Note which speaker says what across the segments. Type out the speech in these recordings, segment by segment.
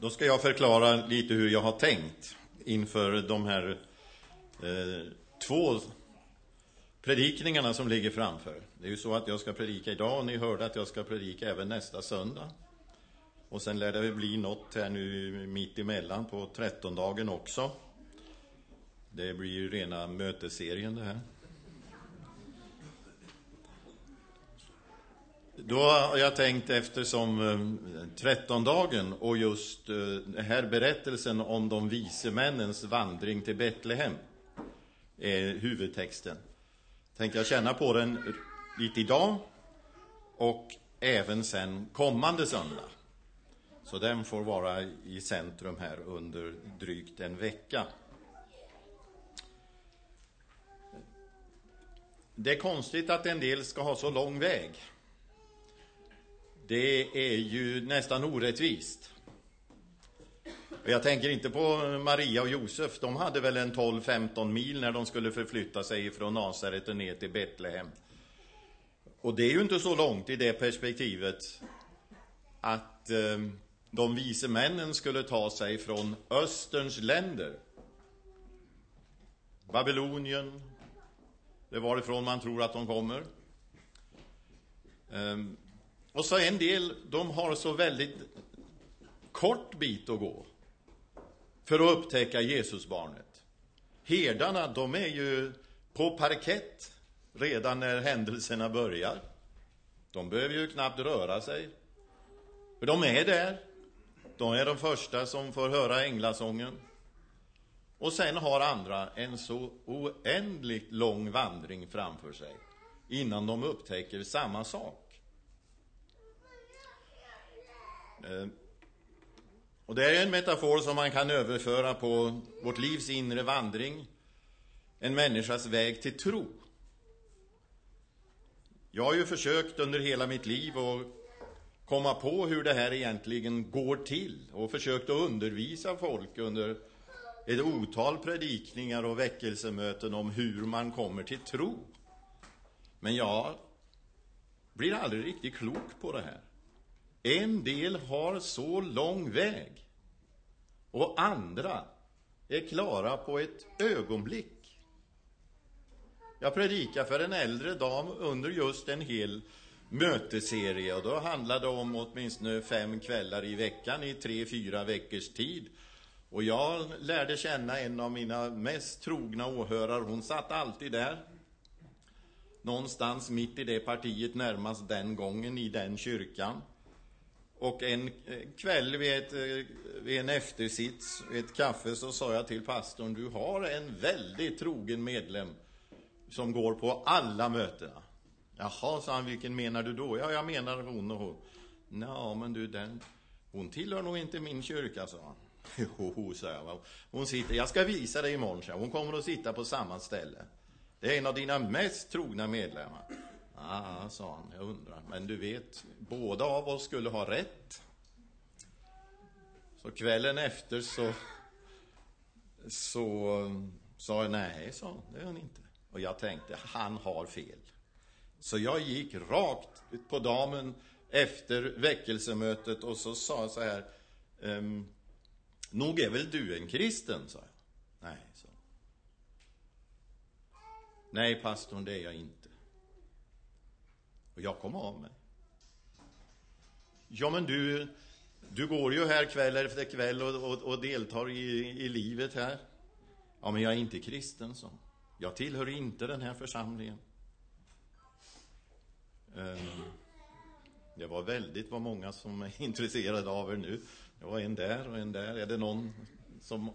Speaker 1: Då ska jag förklara lite hur jag har tänkt inför de här eh, två predikningarna som ligger framför. Det är ju så att jag ska predika idag och ni hörde att jag ska predika även nästa söndag. Och sen lär det bli något här nu mitt emellan på trettondagen också. Det blir ju rena mötesserien det här. Då har jag tänkt eftersom eh, trettondagen och just den här berättelsen om de vise männens vandring till Betlehem är huvudtexten. Tänkte jag känna på den lite idag och även sen kommande söndag. Så den får vara i centrum här under drygt en vecka. Det är konstigt att en del ska ha så lång väg. Det är ju nästan orättvist. Jag tänker inte på Maria och Josef. De hade väl en 12-15 mil när de skulle förflytta sig från Nasaret och ner till Betlehem. Och det är ju inte så långt i det perspektivet att eh, de vise männen skulle ta sig från Österns länder. Babylonien, det är varifrån man tror att de kommer. Eh, och så en del, de har så väldigt kort bit att gå för att upptäcka Jesusbarnet. Herdarna, de är ju på parkett redan när händelserna börjar. De behöver ju knappt röra sig. För de är där. De är de första som får höra änglasången. Och sen har andra en så oändligt lång vandring framför sig innan de upptäcker samma sak. Eh, Eh, och det är en metafor som man kan överföra på vårt livs inre vandring, en människas väg till tro. Jag har ju försökt under hela mitt liv att komma på hur det här egentligen går till och försökt att undervisa folk under ett otal predikningar och väckelsemöten om hur man kommer till tro. Men jag blir aldrig riktigt klok på det här. En del har så lång väg och andra är klara på ett ögonblick. Jag predikar för en äldre dam under just en hel möteserie och då handlade det om åtminstone fem kvällar i veckan i tre, fyra veckors tid. Och jag lärde känna en av mina mest trogna åhörare, hon satt alltid där. Någonstans mitt i det partiet närmast den gången i den kyrkan. Och en eh, kväll vid, ett, eh, vid en eftersits, vid ett kaffe, så sa jag till pastorn, du har en väldigt trogen medlem som går på alla mötena. Jaha, sa han, vilken menar du då? Ja, jag menar hon och hon. Ja, men du, den, hon tillhör nog inte min kyrka, sa han. Jo, sa jag. Hon sitter, jag ska visa dig imorgon, sa Hon kommer att sitta på samma ställe. Det är en av dina mest trogna medlemmar. Ja, sa han, jag undrar. Men du vet, båda av oss skulle ha rätt. Så kvällen efter så, så eh, sa jag, nej, sa hon, det är han inte. Och jag tänkte, han har fel. Så jag gick rakt på damen efter väckelsemötet och så sa jag så här, ehm, nog är väl du en kristen, sa jag. Nej, sa Nej, pastorn, det är jag inte. Och jag kom av mig. Ja, men du, du går ju här kväll efter kväll och, och, och deltar i, i livet här. Ja, men jag är inte kristen, så. Jag tillhör inte den här församlingen. Ehm, det var väldigt vad många som är intresserade av er nu. Det var en där och en där. Är det någon som...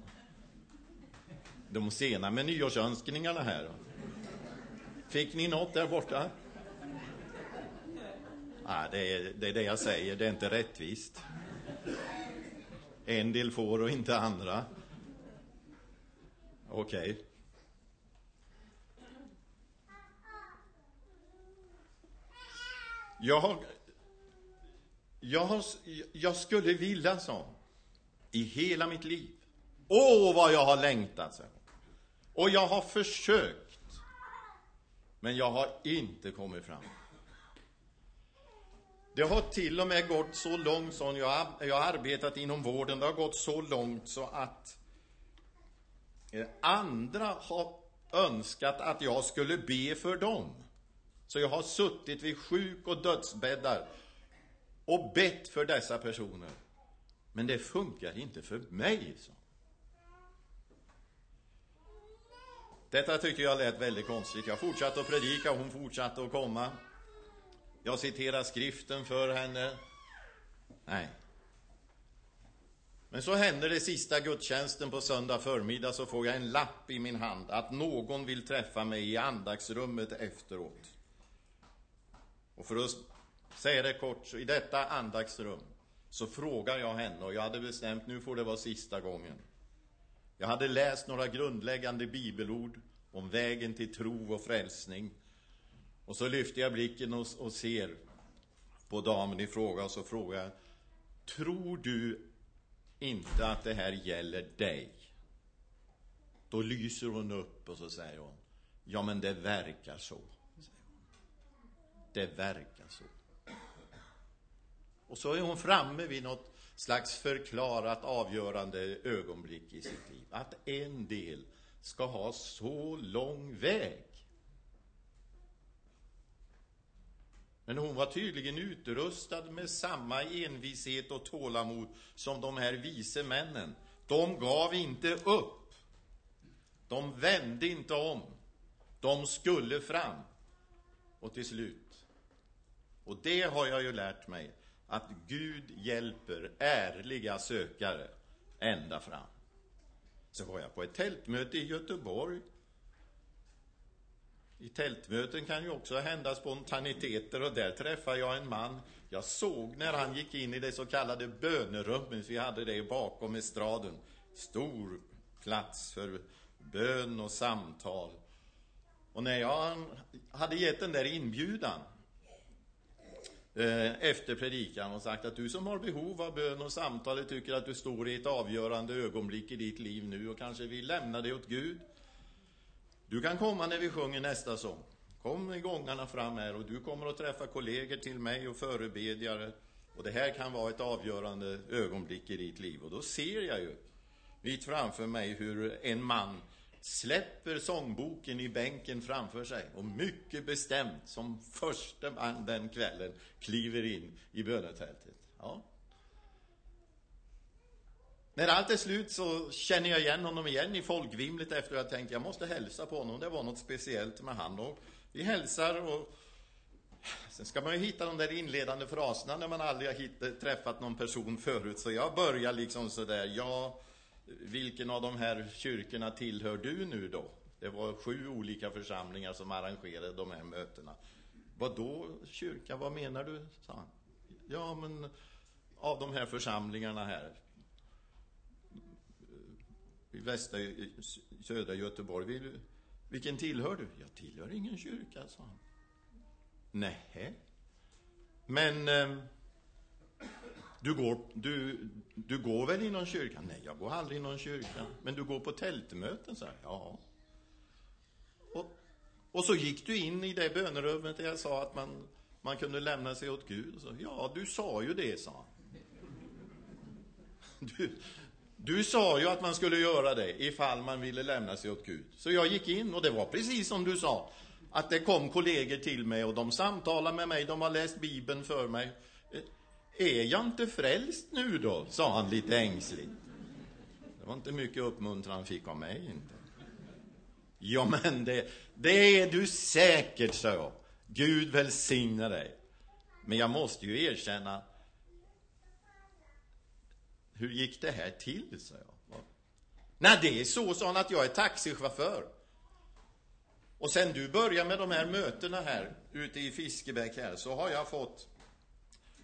Speaker 1: De sena med nyårsönskningarna här. Fick ni något där borta? Nej, det är, det är det jag säger. Det är inte rättvist. En del får och inte andra. Okej. Okay. Jag, jag, jag skulle vilja, så i hela mitt liv. Åh, vad jag har längtat, så. Och jag har försökt. Men jag har inte kommit fram. Det har till och med gått så långt, som jag, jag har arbetat inom vården, det har gått så långt så att eh, andra har önskat att jag skulle be för dem. Så jag har suttit vid sjuk och dödsbäddar och bett för dessa personer. Men det funkar inte för mig, så. Detta tyckte jag lät väldigt konstigt. Jag fortsatte att predika, hon fortsatte att komma. Jag citerar skriften för henne. Nej. Men så händer det sista gudstjänsten på söndag förmiddag så får jag en lapp i min hand att någon vill träffa mig i andagsrummet efteråt. Och för att säga det kort, så i detta andaktsrum så frågar jag henne och jag hade bestämt nu får det vara sista gången. Jag hade läst några grundläggande bibelord om vägen till tro och frälsning. Och så lyfter jag blicken och, och ser på damen i fråga och så frågar jag Tror du inte att det här gäller dig? Då lyser hon upp och så säger hon Ja, men det verkar så. Det verkar så. Och så är hon framme vid något slags förklarat avgörande ögonblick i sitt liv. Att en del ska ha så lång väg. Men hon var tydligen utrustad med samma envishet och tålamod som de här vise männen. De gav inte upp. De vände inte om. De skulle fram. Och till slut. Och det har jag ju lärt mig att Gud hjälper ärliga sökare ända fram. Så var jag på ett tältmöte i Göteborg. I tältmöten kan ju också hända spontaniteter och där träffade jag en man. Jag såg när han gick in i det så kallade bönerummet, vi hade det bakom estraden. Stor plats för bön och samtal. Och när jag hade gett den där inbjudan eh, efter predikan och sagt att du som har behov av bön och samtal tycker att du står i ett avgörande ögonblick i ditt liv nu och kanske vill lämna det åt Gud. Du kan komma när vi sjunger nästa sång. Kom i gångarna fram här och du kommer att träffa kollegor till mig och förebedjare. Och det här kan vara ett avgörande ögonblick i ditt liv. Och då ser jag ju mitt framför mig hur en man släpper sångboken i bänken framför sig och mycket bestämt som första man den kvällen kliver in i bönetältet. Ja. När allt är slut så känner jag igen honom igen i folkvimlet efter att jag tänkt jag måste hälsa på honom. Det var något speciellt med han och vi hälsar och sen ska man ju hitta de där inledande fraserna när man aldrig har hitt, träffat någon person förut. Så jag börjar liksom sådär, ja vilken av de här kyrkorna tillhör du nu då? Det var sju olika församlingar som arrangerade de här mötena. Vad då kyrka? Vad menar du? sa han. Ja, men av de här församlingarna här västra, södra Göteborg. Vill, vilken tillhör du? Jag tillhör ingen kyrka, sa han. Nej. Men eh, du går, du, du går väl i någon kyrka? Nej, jag går aldrig i någon kyrka. Men du går på tältmöten? sa jag. ja. Och, och så gick du in i det bönerummet där jag sa att man, man kunde lämna sig åt Gud. Så, ja, du sa ju det, sa han. Du, du sa ju att man skulle göra det ifall man ville lämna sig åt Gud. Så jag gick in och det var precis som du sa. Att det kom kollegor till mig och de samtalade med mig, de har läst Bibeln för mig. Eh, är jag inte frälst nu då? sa han lite ängsligt. Det var inte mycket uppmuntran han fick av mig inte. Ja, men det, det är du säkert, sa jag. Gud välsigne dig. Men jag måste ju erkänna, hur gick det här till, sa jag. Nej, det är så, sa han, att jag är taxichaufför. Och sen du började med de här mötena här, ute i Fiskebäck här, så har jag fått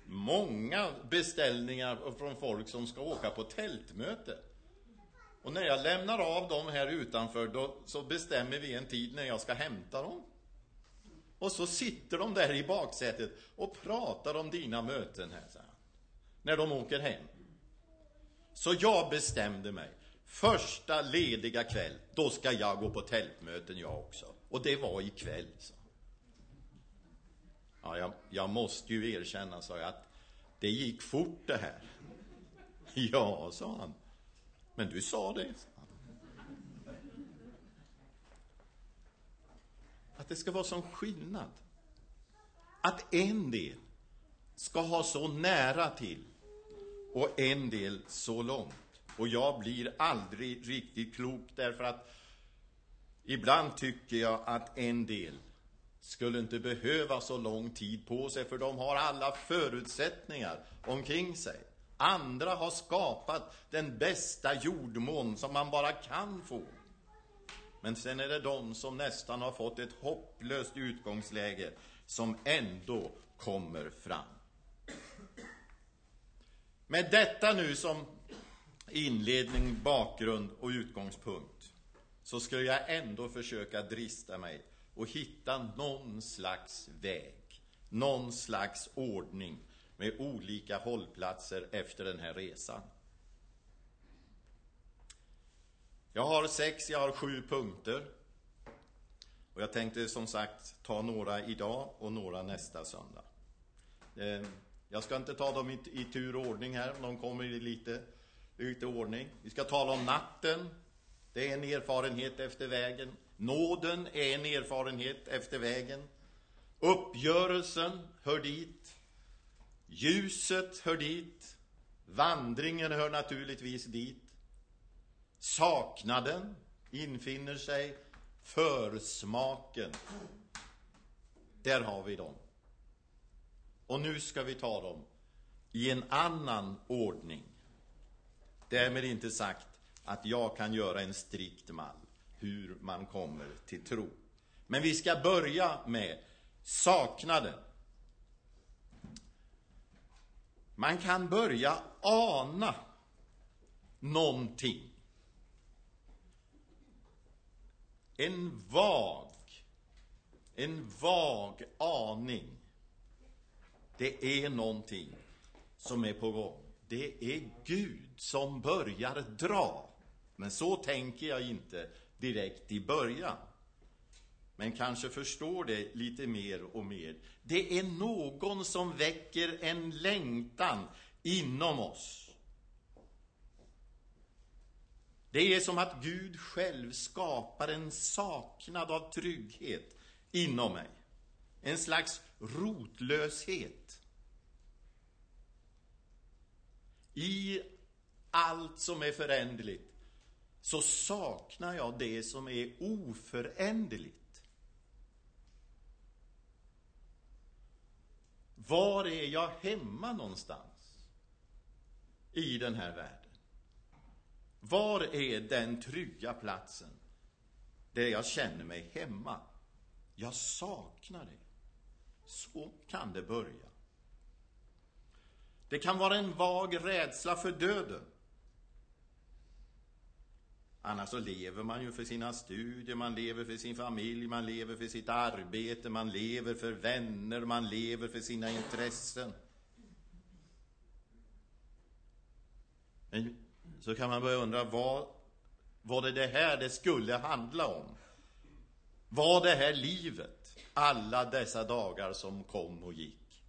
Speaker 1: många beställningar från folk som ska åka på tältmöte. Och när jag lämnar av dem här utanför då, så bestämmer vi en tid när jag ska hämta dem. Och så sitter de där i baksätet och pratar om dina möten här, så här när de åker hem. Så jag bestämde mig. Första lediga kväll, då ska jag gå på tältmöten jag också. Och det var ikväll, så. Ja, jag, jag måste ju erkänna, sa jag, att det gick fort det här. Ja, sa han. Men du sa det. Att det ska vara sån skillnad. Att en del ska ha så nära till och en del så långt. Och jag blir aldrig riktigt klok därför att ibland tycker jag att en del skulle inte behöva så lång tid på sig för de har alla förutsättningar omkring sig. Andra har skapat den bästa jordmån som man bara kan få. Men sen är det de som nästan har fått ett hopplöst utgångsläge som ändå kommer fram. Med detta nu som inledning, bakgrund och utgångspunkt så skulle jag ändå försöka drista mig och hitta någon slags väg, någon slags ordning med olika hållplatser efter den här resan. Jag har sex, jag har sju punkter. Och jag tänkte som sagt ta några idag och några nästa söndag. Eh, jag ska inte ta dem i, i tur och ordning här, de kommer i lite, lite ordning. Vi ska tala om natten. Det är en erfarenhet efter vägen. Nåden är en erfarenhet efter vägen. Uppgörelsen hör dit. Ljuset hör dit. Vandringen hör naturligtvis dit. Saknaden infinner sig. Försmaken. Där har vi dem. Och nu ska vi ta dem i en annan ordning. Därmed inte sagt att jag kan göra en strikt mall hur man kommer till tro. Men vi ska börja med saknaden. Man kan börja ana någonting. En vag, en vag aning. Det är någonting som är på gång. Det är Gud som börjar dra. Men så tänker jag inte direkt i början. Men kanske förstår det lite mer och mer. Det är någon som väcker en längtan inom oss. Det är som att Gud själv skapar en saknad av trygghet inom mig. En slags rotlöshet. I allt som är föränderligt så saknar jag det som är oföränderligt. Var är jag hemma någonstans i den här världen? Var är den trygga platsen där jag känner mig hemma? Jag saknar det. Så kan det börja. Det kan vara en vag rädsla för döden. Annars så lever man ju för sina studier, man lever för sin familj, man lever för sitt arbete, man lever för vänner, man lever för sina intressen. Men så kan man börja undra, vad var det det här det skulle handla om? Var det här livet, alla dessa dagar som kom och gick,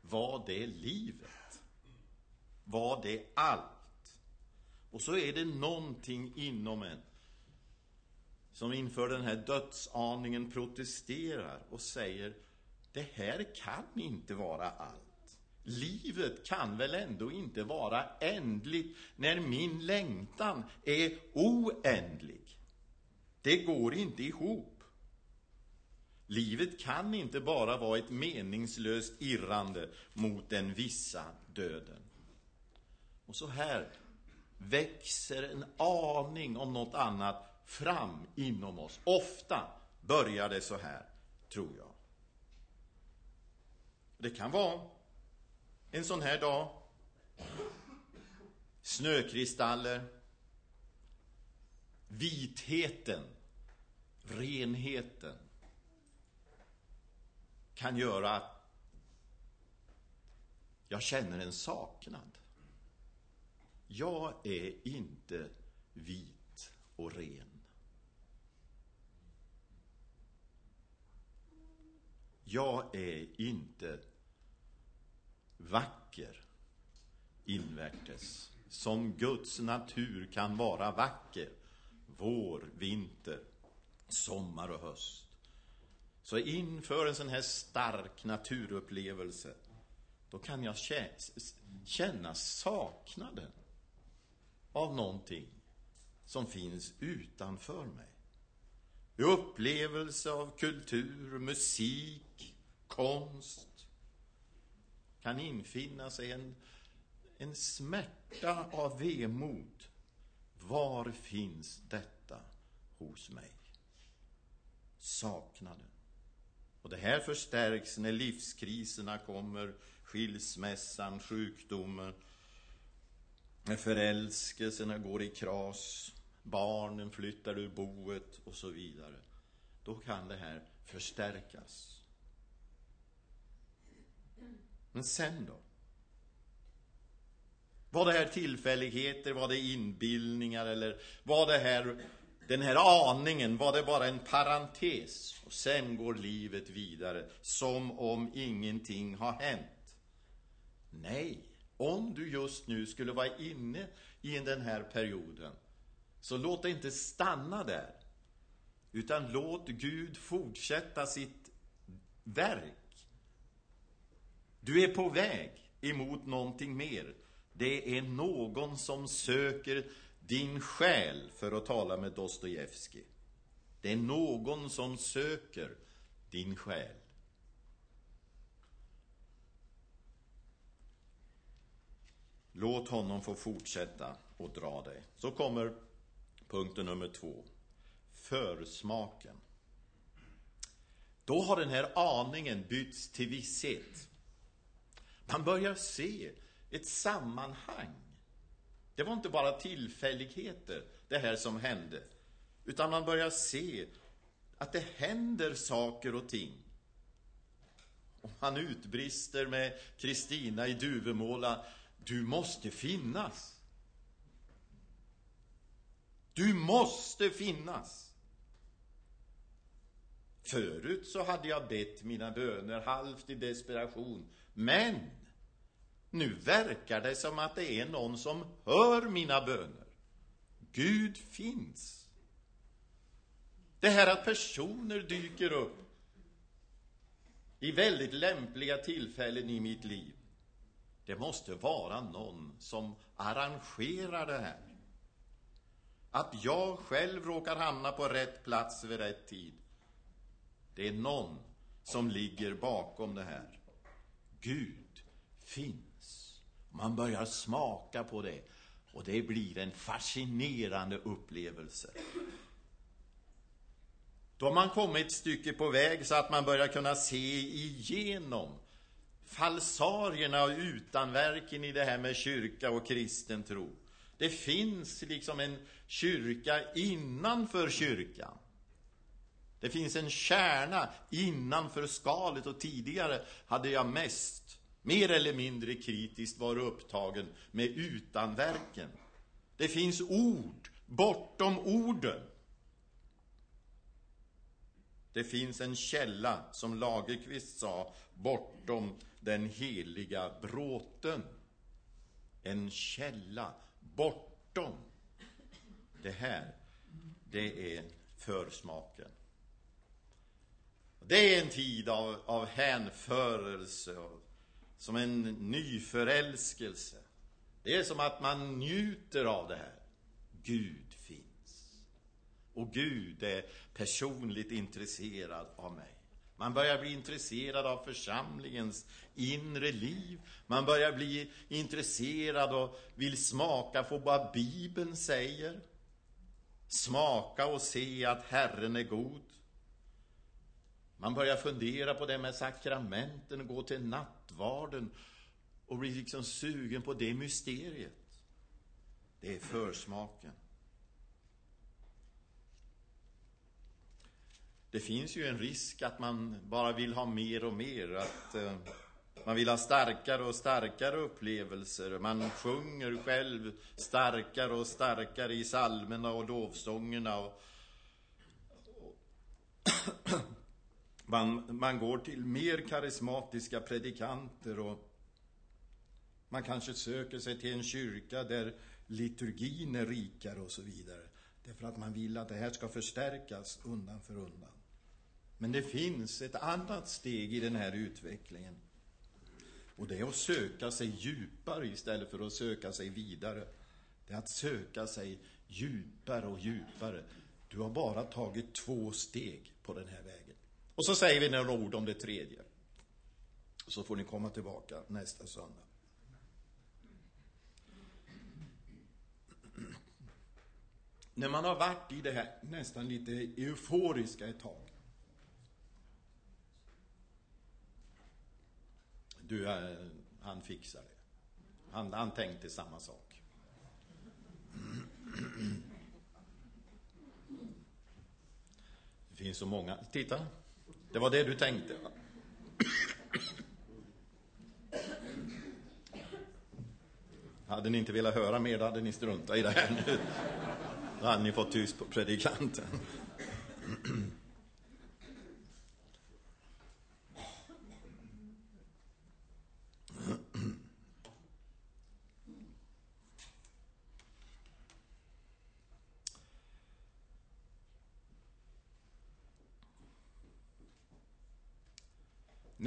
Speaker 1: var det livet? Var det allt? Och så är det någonting inom en som inför den här dödsaningen protesterar och säger det här kan inte vara allt. Livet kan väl ändå inte vara ändligt när min längtan är oändlig. Det går inte ihop. Livet kan inte bara vara ett meningslöst irrande mot den vissa döden. Och så här växer en aning om något annat fram inom oss. Ofta börjar det så här, tror jag. Det kan vara en sån här dag. Snökristaller. Vitheten. Renheten. Kan göra att jag känner en saknad. Jag är inte vit och ren. jag är inte vacker invärtes, som Guds natur kan vara vacker, vår, vinter, sommar och höst. Så inför en sån här stark naturupplevelse, då kan jag känna saknaden av någonting som finns utanför mig. Upplevelse av kultur, musik, konst kan infinna sig en, en smärta av vemod. Var finns detta hos mig? Saknaden. Och det här förstärks när livskriserna kommer, skilsmässan, sjukdomen, när förälskelserna går i kras, barnen flyttar ur boet och så vidare. Då kan det här förstärkas. Men sen då? Var det här tillfälligheter, var det inbildningar eller var det här, den här aningen, var det bara en parentes? Och sen går livet vidare som om ingenting har hänt. Nej, om du just nu skulle vara inne i den här perioden, så låt det inte stanna där. Utan låt Gud fortsätta sitt verk. Du är på väg emot någonting mer. Det är någon som söker din själ, för att tala med Dostojevskij. Det är någon som söker din själ. Låt honom få fortsätta och dra dig. Så kommer punkten nummer två. Försmaken. Då har den här aningen bytts till visshet. Man börjar se ett sammanhang. Det var inte bara tillfälligheter, det här som hände. Utan man börjar se att det händer saker och ting. Och han utbrister med Kristina i Duvemåla du måste finnas. Du måste finnas. Förut så hade jag bett mina böner halvt i desperation. Men nu verkar det som att det är någon som hör mina böner. Gud finns. Det här att personer dyker upp i väldigt lämpliga tillfällen i mitt liv. Det måste vara någon som arrangerar det här. Att jag själv råkar hamna på rätt plats vid rätt tid. Det är någon som ligger bakom det här. Gud finns. Man börjar smaka på det och det blir en fascinerande upplevelse. Då har man kommit ett stycke på väg så att man börjar kunna se igenom falsarierna och utanverken i det här med kyrka och kristen tro. Det finns liksom en kyrka innanför kyrkan. Det finns en kärna innanför skalet och tidigare hade jag mest, mer eller mindre kritiskt vara upptagen med utanverken. Det finns ord bortom orden. Det finns en källa, som Lagerqvist sa, bortom den heliga bråten. En källa bortom. Det här, det är försmaken. Det är en tid av, av hänförelse, och, som en nyförälskelse. Det är som att man njuter av det här. Gud finns. Och Gud är personligt intresserad av mig. Man börjar bli intresserad av församlingens inre liv. Man börjar bli intresserad och vill smaka på vad Bibeln säger. Smaka och se att Herren är god. Man börjar fundera på det med sakramenten och gå till nattvarden och blir liksom sugen på det mysteriet. Det är försmaken. Det finns ju en risk att man bara vill ha mer och mer, att eh, man vill ha starkare och starkare upplevelser. Man sjunger själv starkare och starkare i salmerna och lovsångerna. Och, och man, man går till mer karismatiska predikanter och man kanske söker sig till en kyrka där liturgin är rikare och så vidare. Därför att man vill att det här ska förstärkas undan för undan. Men det finns ett annat steg i den här utvecklingen. Och det är att söka sig djupare istället för att söka sig vidare. Det är att söka sig djupare och djupare. Du har bara tagit två steg på den här vägen. Och så säger vi några ord om det tredje. Så får ni komma tillbaka nästa söndag. När man har varit i det här nästan lite euforiska ett tag. Du, eh, han fixar det. Han, han tänkte samma sak. Det finns så många. Titta, det var det du tänkte. va? Hade ni inte velat höra mer, då hade ni struntat i det här nu. Då hade ni fått tyst på predikanten.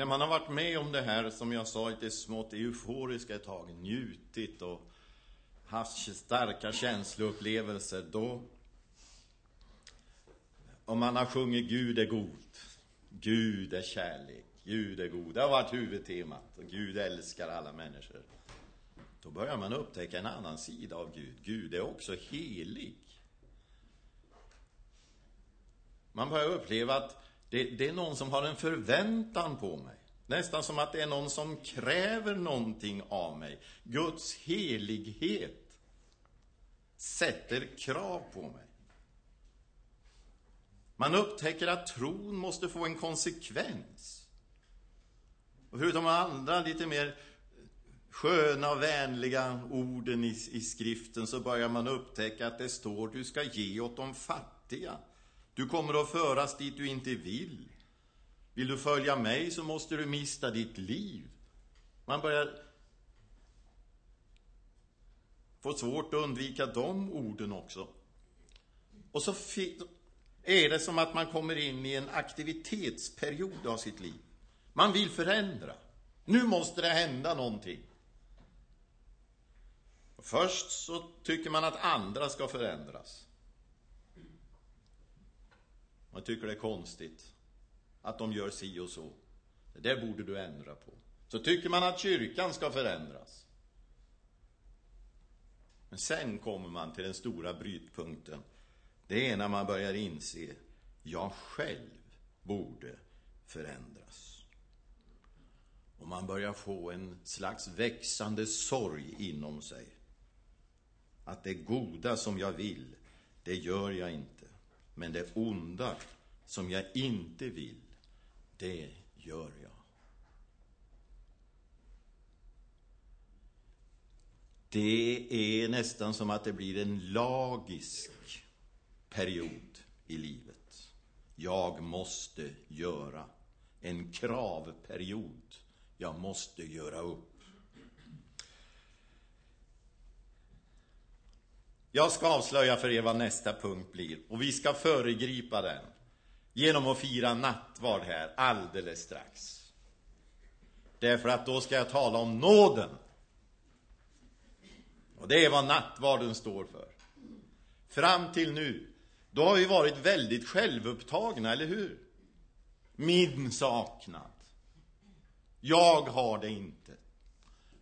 Speaker 1: När man har varit med om det här, som jag sa, lite smått euforiska ett tag, njutit och haft starka känsloupplevelser, då... Om man har sjungit Gud är god, Gud är kärlek, Gud är god. Det har varit huvudtemat. Och Gud älskar alla människor. Då börjar man upptäcka en annan sida av Gud. Gud är också helig. Man börjar uppleva att det, det, är någon som har en förväntan på mig. Nästan som att det är någon som kräver någonting av mig. Guds helighet sätter krav på mig. Man upptäcker att tron måste få en konsekvens. Och förutom andra lite mer sköna och vänliga orden i, i skriften så börjar man upptäcka att det står du ska ge åt de fattiga. Du kommer att föras dit du inte vill. Vill du följa mig så måste du mista ditt liv. Man börjar få svårt att undvika de orden också. Och så är det som att man kommer in i en aktivitetsperiod av sitt liv. Man vill förändra. Nu måste det hända någonting. Först så tycker man att andra ska förändras. Man tycker det är konstigt att de gör si och så. Det där borde du ändra på. Så tycker man att kyrkan ska förändras. Men sen kommer man till den stora brytpunkten. Det är när man börjar inse, jag själv borde förändras. Och man börjar få en slags växande sorg inom sig. Att det goda som jag vill, det gör jag inte. Men det onda som jag inte vill, det gör jag. Det är nästan som att det blir en lagisk period i livet. Jag måste göra. En kravperiod. Jag måste göra upp. Jag ska avslöja för er vad nästa punkt blir och vi ska föregripa den genom att fira nattvard här alldeles strax. Därför att då ska jag tala om nåden. Och det är vad nattvarden står för. Fram till nu, då har vi varit väldigt självupptagna, eller hur? Min saknad. Jag har det inte.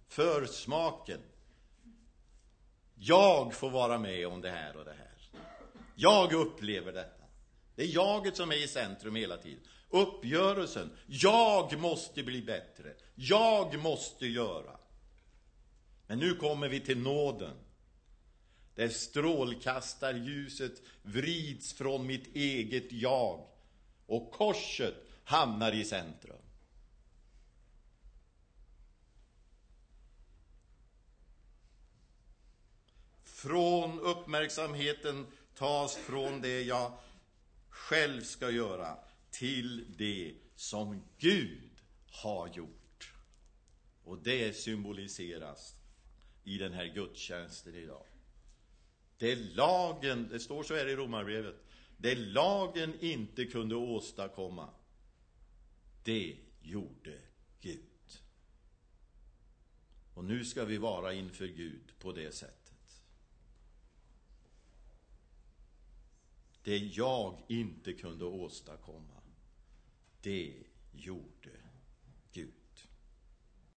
Speaker 1: Försmaken. Jag får vara med om det här och det här. Jag upplever detta. Det är jaget som är i centrum hela tiden. Uppgörelsen. Jag måste bli bättre. Jag måste göra. Men nu kommer vi till nåden. Där strålkastarljuset vrids från mitt eget jag och korset hamnar i centrum. Från uppmärksamheten tas från det jag själv ska göra till det som Gud har gjort. Och det symboliseras i den här gudstjänsten idag. Det lagen, det står så här i Romarbrevet, det lagen inte kunde åstadkomma, det gjorde Gud. Och nu ska vi vara inför Gud på det sättet. Det jag inte kunde åstadkomma, det gjorde